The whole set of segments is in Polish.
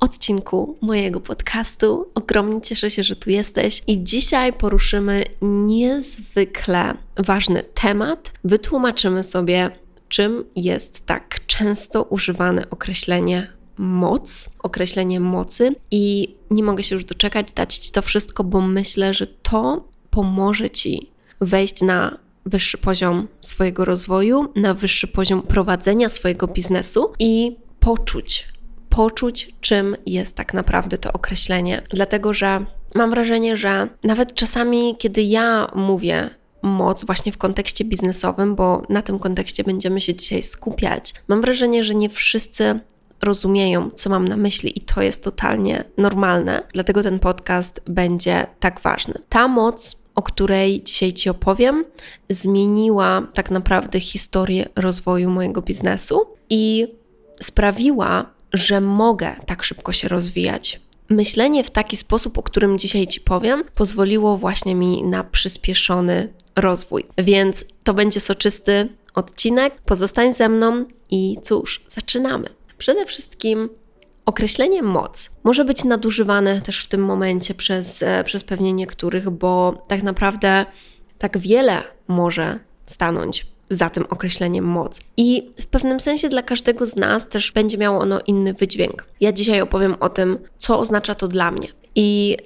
odcinku mojego podcastu. Ogromnie cieszę się, że tu jesteś i dzisiaj poruszymy niezwykle ważny temat. Wytłumaczymy sobie, czym jest tak często używane określenie moc, określenie mocy i nie mogę się już doczekać dać Ci to wszystko, bo myślę, że to pomoże Ci wejść na wyższy poziom swojego rozwoju, na wyższy poziom prowadzenia swojego biznesu i poczuć poczuć, czym jest tak naprawdę to określenie. Dlatego, że mam wrażenie, że nawet czasami, kiedy ja mówię moc właśnie w kontekście biznesowym, bo na tym kontekście będziemy się dzisiaj skupiać, mam wrażenie, że nie wszyscy rozumieją, co mam na myśli, i to jest totalnie normalne. Dlatego ten podcast będzie tak ważny. Ta moc, o której dzisiaj Ci opowiem, zmieniła tak naprawdę historię rozwoju mojego biznesu i sprawiła, że mogę tak szybko się rozwijać. Myślenie w taki sposób, o którym dzisiaj Ci powiem, pozwoliło właśnie mi na przyspieszony rozwój. Więc to będzie soczysty odcinek. Pozostań ze mną i cóż, zaczynamy. Przede wszystkim określenie moc może być nadużywane też w tym momencie przez, e, przez pewnie niektórych, bo tak naprawdę tak wiele może stanąć za tym określeniem moc. I w pewnym sensie dla każdego z nas też będzie miało ono inny wydźwięk. Ja dzisiaj opowiem o tym, co oznacza to dla mnie. I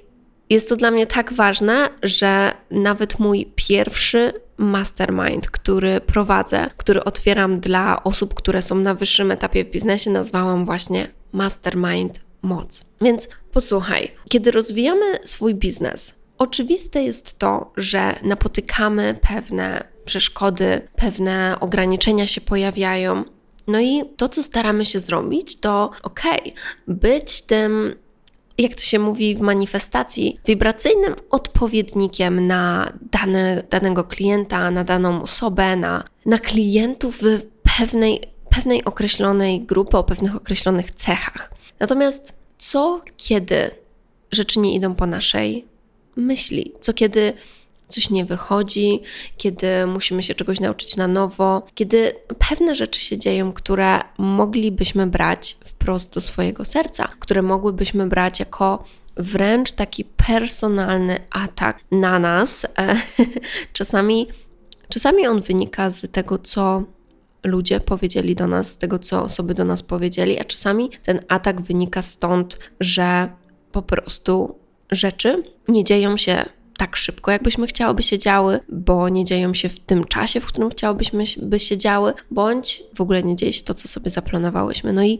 jest to dla mnie tak ważne, że nawet mój pierwszy mastermind, który prowadzę, który otwieram dla osób, które są na wyższym etapie w biznesie, nazwałam właśnie Mastermind Moc. Więc posłuchaj, kiedy rozwijamy swój biznes, oczywiste jest to, że napotykamy pewne przeszkody, pewne ograniczenia się pojawiają. No i to, co staramy się zrobić, to okej, okay, być tym jak to się mówi w manifestacji, wibracyjnym odpowiednikiem na dane, danego klienta, na daną osobę, na, na klientów w pewnej, pewnej określonej grupy, o pewnych określonych cechach. Natomiast co kiedy rzeczy nie idą po naszej myśli? Co kiedy coś nie wychodzi, kiedy musimy się czegoś nauczyć na nowo, kiedy pewne rzeczy się dzieją, które moglibyśmy brać wprost do swojego serca, które mogłybyśmy brać jako wręcz taki personalny atak na nas. czasami, czasami on wynika z tego, co ludzie powiedzieli do nas, z tego, co osoby do nas powiedzieli, a czasami ten atak wynika stąd, że po prostu rzeczy nie dzieją się tak szybko, jakbyśmy chciałyby się działy, bo nie dzieją się w tym czasie, w którym chciałybyśmy by się działy, bądź w ogóle nie dzieje się to, co sobie zaplanowałyśmy. No i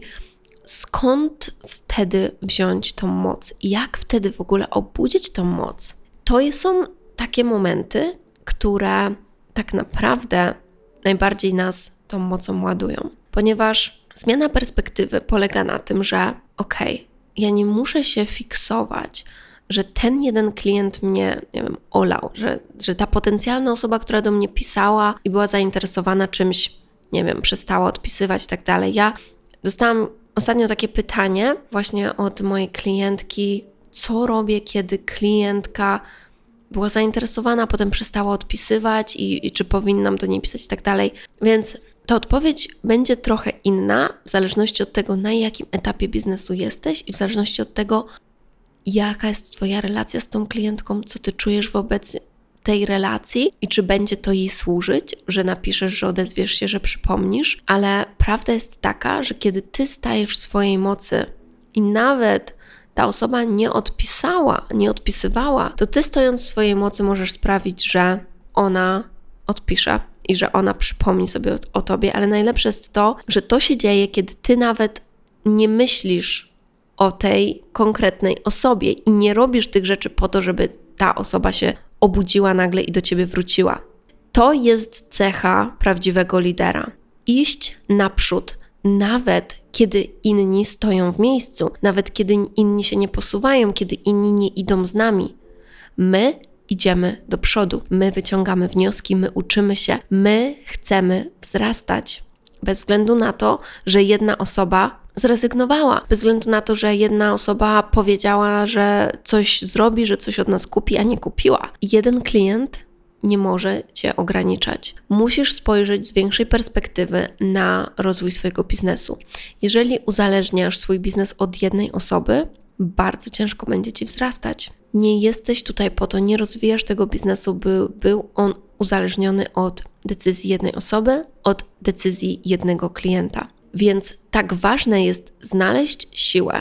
skąd wtedy wziąć tą moc? Jak wtedy w ogóle obudzić tą moc? To są takie momenty, które tak naprawdę najbardziej nas tą mocą ładują, ponieważ zmiana perspektywy polega na tym, że okej, okay, ja nie muszę się fiksować że ten jeden klient mnie, nie wiem, olał, że, że ta potencjalna osoba, która do mnie pisała i była zainteresowana czymś, nie wiem, przestała odpisywać i tak dalej. Ja dostałam ostatnio takie pytanie właśnie od mojej klientki, co robię, kiedy klientka była zainteresowana, potem przestała odpisywać i, i czy powinnam do niej pisać i tak dalej. Więc ta odpowiedź będzie trochę inna w zależności od tego, na jakim etapie biznesu jesteś i w zależności od tego, jaka jest Twoja relacja z tą klientką, co Ty czujesz wobec tej relacji i czy będzie to jej służyć, że napiszesz, że odezwiesz się, że przypomnisz, ale prawda jest taka, że kiedy Ty stajesz w swojej mocy i nawet ta osoba nie odpisała, nie odpisywała, to ty stojąc w swojej mocy możesz sprawić, że ona odpisze i że ona przypomni sobie o, o tobie, ale najlepsze jest to, że to się dzieje, kiedy ty nawet nie myślisz o tej konkretnej osobie i nie robisz tych rzeczy po to, żeby ta osoba się obudziła nagle i do ciebie wróciła. To jest cecha prawdziwego lidera. Iść naprzód, nawet kiedy inni stoją w miejscu, nawet kiedy inni się nie posuwają, kiedy inni nie idą z nami. My idziemy do przodu, my wyciągamy wnioski, my uczymy się, my chcemy wzrastać. Bez względu na to, że jedna osoba zrezygnowała, bez względu na to, że jedna osoba powiedziała, że coś zrobi, że coś od nas kupi, a nie kupiła. Jeden klient nie może cię ograniczać. Musisz spojrzeć z większej perspektywy na rozwój swojego biznesu. Jeżeli uzależniasz swój biznes od jednej osoby, bardzo ciężko będzie ci wzrastać. Nie jesteś tutaj po to, nie rozwijasz tego biznesu, by był on uzależniony od decyzji jednej osoby, od decyzji jednego klienta. Więc tak ważne jest znaleźć siłę,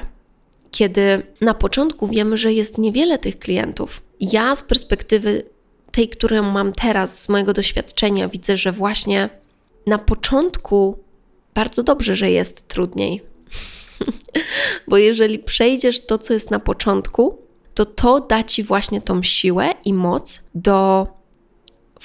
kiedy na początku wiemy, że jest niewiele tych klientów. Ja z perspektywy tej, którą mam teraz, z mojego doświadczenia, widzę, że właśnie na początku bardzo dobrze, że jest trudniej. Bo jeżeli przejdziesz to, co jest na początku, to to da ci właśnie tą siłę i moc do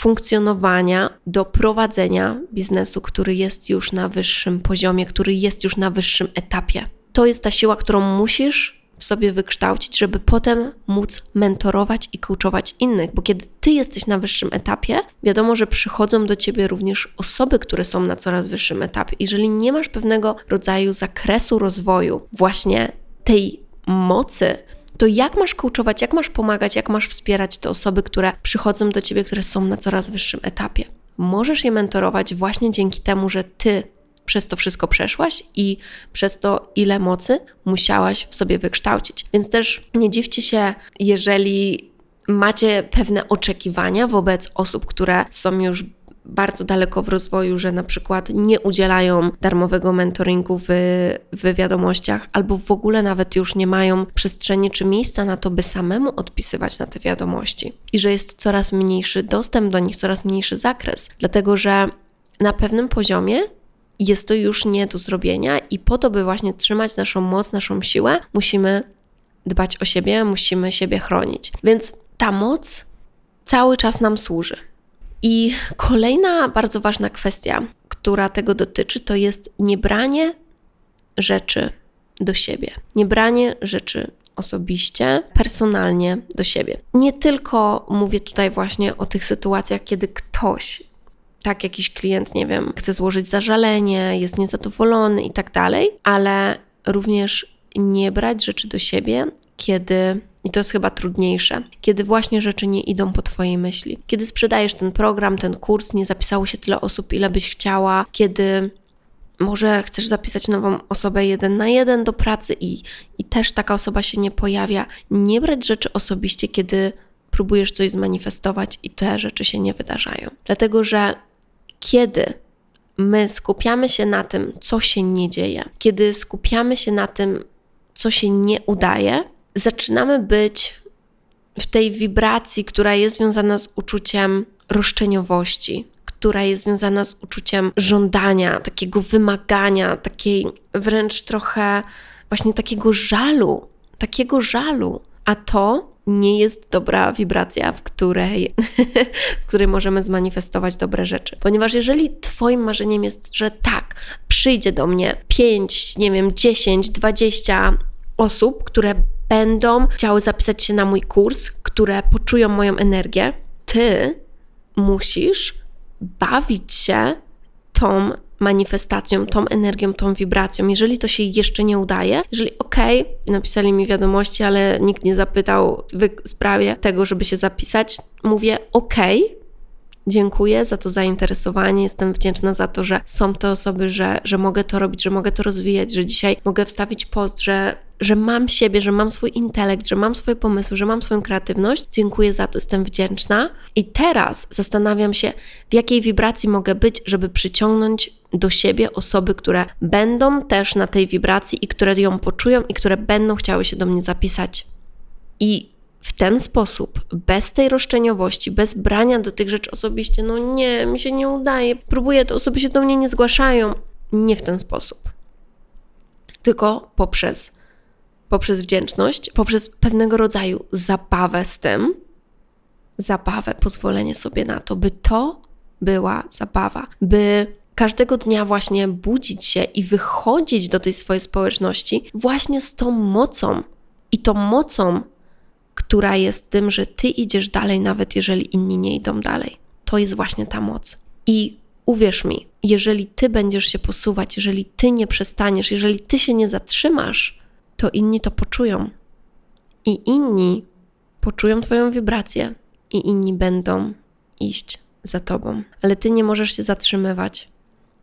funkcjonowania, do prowadzenia biznesu, który jest już na wyższym poziomie, który jest już na wyższym etapie. To jest ta siła, którą musisz w sobie wykształcić, żeby potem móc mentorować i coachować innych, bo kiedy ty jesteś na wyższym etapie, wiadomo, że przychodzą do ciebie również osoby, które są na coraz wyższym etapie. Jeżeli nie masz pewnego rodzaju zakresu rozwoju, właśnie tej mocy, to jak masz coachować, jak masz pomagać, jak masz wspierać te osoby, które przychodzą do ciebie, które są na coraz wyższym etapie? Możesz je mentorować właśnie dzięki temu, że ty przez to wszystko przeszłaś i przez to, ile mocy musiałaś w sobie wykształcić. Więc też nie dziwcie się, jeżeli macie pewne oczekiwania wobec osób, które są już bardzo daleko w rozwoju, że na przykład nie udzielają darmowego mentoringu w, w wiadomościach, albo w ogóle nawet już nie mają przestrzeni czy miejsca na to, by samemu odpisywać na te wiadomości. I że jest coraz mniejszy dostęp do nich, coraz mniejszy zakres, dlatego że na pewnym poziomie jest to już nie do zrobienia i po to, by właśnie trzymać naszą moc, naszą siłę, musimy dbać o siebie, musimy siebie chronić. Więc ta moc cały czas nam służy. I kolejna bardzo ważna kwestia, która tego dotyczy, to jest niebranie rzeczy do siebie. Niebranie rzeczy osobiście, personalnie do siebie. Nie tylko mówię tutaj właśnie o tych sytuacjach, kiedy ktoś, tak jakiś klient, nie wiem, chce złożyć zażalenie, jest niezadowolony i tak dalej, ale również nie brać rzeczy do siebie, kiedy i to jest chyba trudniejsze, kiedy właśnie rzeczy nie idą po Twojej myśli. Kiedy sprzedajesz ten program, ten kurs, nie zapisało się tyle osób, ile byś chciała, kiedy może chcesz zapisać nową osobę jeden na jeden do pracy i, i też taka osoba się nie pojawia. Nie brać rzeczy osobiście, kiedy próbujesz coś zmanifestować i te rzeczy się nie wydarzają. Dlatego, że kiedy my skupiamy się na tym, co się nie dzieje, kiedy skupiamy się na tym, co się nie udaje, zaczynamy być w tej wibracji, która jest związana z uczuciem roszczeniowości, która jest związana z uczuciem żądania, takiego wymagania, takiej wręcz trochę właśnie takiego żalu, takiego żalu. A to nie jest dobra wibracja, w której, w której możemy zmanifestować dobre rzeczy. Ponieważ jeżeli Twoim marzeniem jest, że tak, przyjdzie do mnie 5, nie wiem, 10, 20 osób, które będą chciały zapisać się na mój kurs, które poczują moją energię, ty musisz bawić się tą manifestacją, tą energią, tą wibracją. Jeżeli to się jeszcze nie udaje, jeżeli okej, okay, napisali mi wiadomości, ale nikt nie zapytał w sprawie tego, żeby się zapisać, mówię okej, okay, dziękuję za to zainteresowanie, jestem wdzięczna za to, że są te osoby, że, że mogę to robić, że mogę to rozwijać, że dzisiaj mogę wstawić post, że że mam siebie, że mam swój intelekt, że mam swoje pomysły, że mam swoją kreatywność. Dziękuję za to, jestem wdzięczna. I teraz zastanawiam się, w jakiej wibracji mogę być, żeby przyciągnąć do siebie osoby, które będą też na tej wibracji i które ją poczują i które będą chciały się do mnie zapisać. I w ten sposób, bez tej roszczeniowości, bez brania do tych rzeczy osobiście, no nie, mi się nie udaje, próbuję, te osoby się do mnie nie zgłaszają. Nie w ten sposób. Tylko poprzez, poprzez wdzięczność, poprzez pewnego rodzaju zabawę z tym, zabawę, pozwolenie sobie na to, by to była zabawa, by każdego dnia właśnie budzić się i wychodzić do tej swojej społeczności właśnie z tą mocą. I tą mocą która jest tym, że ty idziesz dalej, nawet jeżeli inni nie idą dalej. To jest właśnie ta moc. I uwierz mi, jeżeli ty będziesz się posuwać, jeżeli ty nie przestaniesz, jeżeli ty się nie zatrzymasz, to inni to poczują. I inni poczują Twoją wibrację, i inni będą iść za Tobą. Ale Ty nie możesz się zatrzymywać,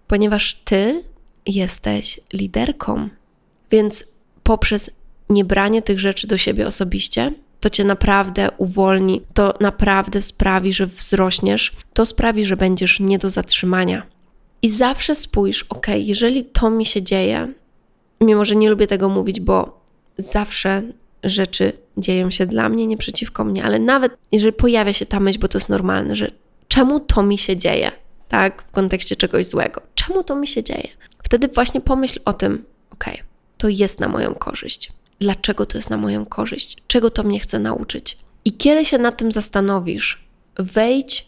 ponieważ Ty jesteś liderką. Więc poprzez niebranie tych rzeczy do siebie osobiście, to cię naprawdę uwolni, to naprawdę sprawi, że wzrośniesz, to sprawi, że będziesz nie do zatrzymania. I zawsze spójrz, ok, jeżeli to mi się dzieje, mimo że nie lubię tego mówić, bo zawsze rzeczy dzieją się dla mnie, nie przeciwko mnie, ale nawet jeżeli pojawia się ta myśl, bo to jest normalne, że czemu to mi się dzieje, tak, w kontekście czegoś złego, czemu to mi się dzieje, wtedy właśnie pomyśl o tym, ok, to jest na moją korzyść. Dlaczego to jest na moją korzyść, czego to mnie chce nauczyć. I kiedy się nad tym zastanowisz, wejdź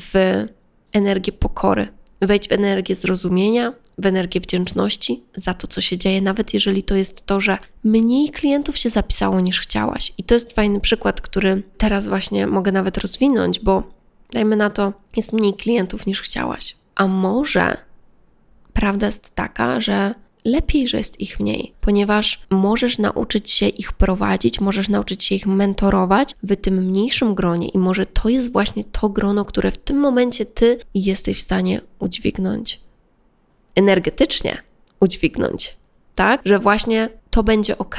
w energię pokory, wejdź w energię zrozumienia, w energię wdzięczności za to, co się dzieje, nawet jeżeli to jest to, że mniej klientów się zapisało niż chciałaś. I to jest fajny przykład, który teraz właśnie mogę nawet rozwinąć, bo dajmy na to, jest mniej klientów niż chciałaś. A może prawda jest taka, że lepiej, że jest ich mniej, ponieważ możesz nauczyć się ich prowadzić, możesz nauczyć się ich mentorować w tym mniejszym gronie i może to jest właśnie to grono, które w tym momencie ty jesteś w stanie udźwignąć. Energetycznie udźwignąć, tak? Że właśnie to będzie ok,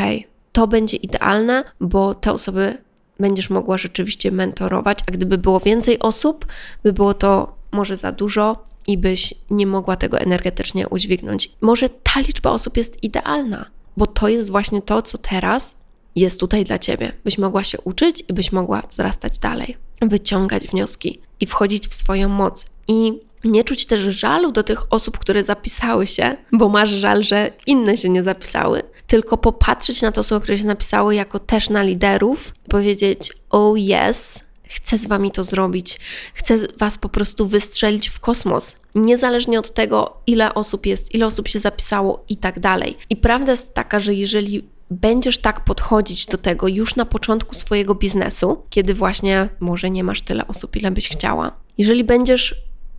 to będzie idealne, bo te osoby będziesz mogła rzeczywiście mentorować, a gdyby było więcej osób, by było to może za dużo i byś nie mogła tego energetycznie udźwignąć. Może ta liczba osób jest idealna, bo to jest właśnie to, co teraz jest tutaj dla ciebie, byś mogła się uczyć i byś mogła wzrastać dalej, wyciągać wnioski i wchodzić w swoją moc. I nie czuć też żalu do tych osób, które zapisały się, bo masz żal, że inne się nie zapisały, tylko popatrzeć na to osoby, które się napisały, jako też na liderów, powiedzieć: Oh, yes, Chcę z wami to zrobić. Chcę was po prostu wystrzelić w kosmos, niezależnie od tego, ile osób jest, ile osób się zapisało i tak dalej. I prawda jest taka, że jeżeli będziesz tak podchodzić do tego już na początku swojego biznesu, kiedy właśnie może nie masz tyle osób, ile byś chciała, jeżeli będziesz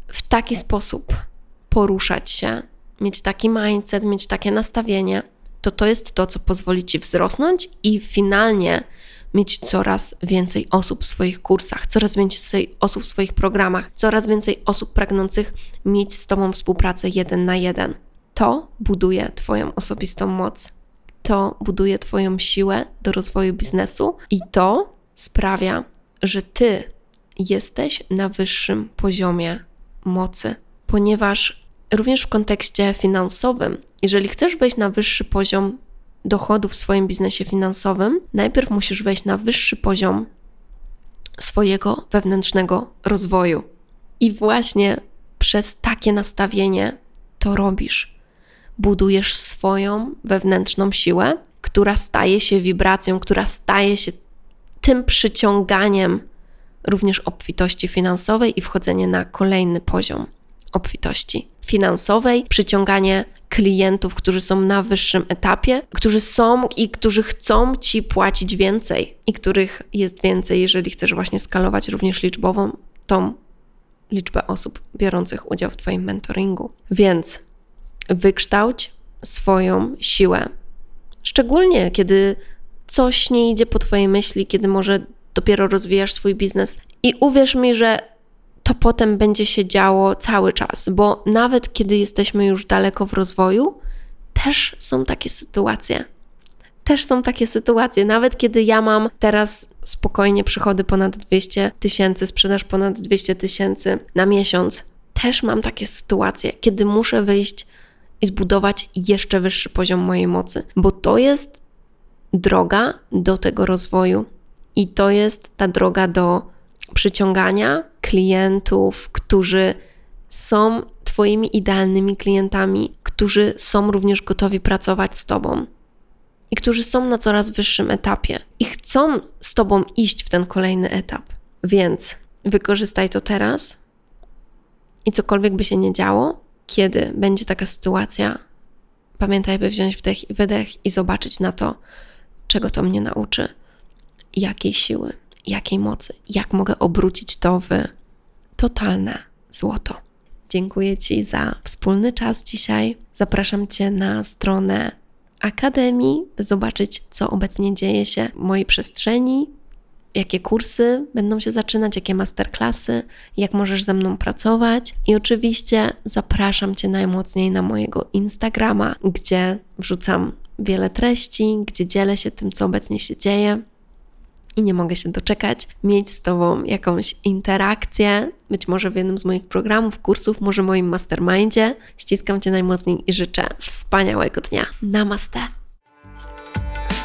w taki sposób poruszać się, mieć taki mindset, mieć takie nastawienie, to to jest to, co pozwoli ci wzrosnąć i finalnie mieć coraz więcej osób w swoich kursach, coraz więcej osób w swoich programach, coraz więcej osób pragnących mieć z Tobą współpracę jeden na jeden. To buduje Twoją osobistą moc. To buduje Twoją siłę do rozwoju biznesu i to sprawia, że Ty jesteś na wyższym poziomie mocy, ponieważ również w kontekście finansowym, jeżeli chcesz wejść na wyższy poziom dochodu w swoim biznesie finansowym, najpierw musisz wejść na wyższy poziom swojego wewnętrznego rozwoju. I właśnie przez takie nastawienie to robisz. Budujesz swoją wewnętrzną siłę, która staje się wibracją, która staje się tym przyciąganiem również obfitości finansowej i wchodzenie na kolejny poziom obfitości finansowej, przyciąganie klientów, którzy są na wyższym etapie, którzy są i którzy chcą ci płacić więcej i których jest więcej, jeżeli chcesz właśnie skalować również liczbową tą liczbę osób biorących udział w Twoim mentoringu. Więc wykształć swoją siłę. Szczególnie kiedy coś nie idzie po Twojej myśli, kiedy może dopiero rozwijasz swój biznes. I uwierz mi, że to potem będzie się działo cały czas, bo nawet kiedy jesteśmy już daleko w rozwoju, też są takie sytuacje. też są takie sytuacje. Nawet kiedy ja mam teraz spokojnie przychody ponad 200 tysięcy, sprzedaż ponad 200 tysięcy na miesiąc, też mam takie sytuacje, kiedy muszę wyjść i zbudować jeszcze wyższy poziom mojej mocy, bo to jest droga do tego rozwoju i to jest ta droga do przyciągania klientów, którzy są Twoimi idealnymi klientami, którzy są również gotowi pracować z Tobą i którzy są na coraz wyższym etapie i chcą z Tobą iść w ten kolejny etap. Więc wykorzystaj to teraz i cokolwiek by się nie działo, kiedy będzie taka sytuacja, pamiętaj, by wziąć wdech i wydech i zobaczyć na to, czego to mnie nauczy, jakiej siły, jakiej mocy, jak mogę obrócić to w totalne złoto. Dziękuję Ci za wspólny czas dzisiaj. Zapraszam Cię na stronę Akademii, by zobaczyć, co obecnie dzieje się w mojej przestrzeni, jakie kursy będą się zaczynać, jakie masterclassy, jak możesz ze mną pracować. I oczywiście zapraszam Cię najmocniej na mojego Instagrama, gdzie wrzucam wiele treści, gdzie dzielę się tym, co obecnie się dzieje. I nie mogę się doczekać mieć z Tobą jakąś interakcję, być może w jednym z moich programów, kursów, może w moim mastermindzie. Ściskam Cię najmocniej i życzę wspaniałego dnia. Namaste!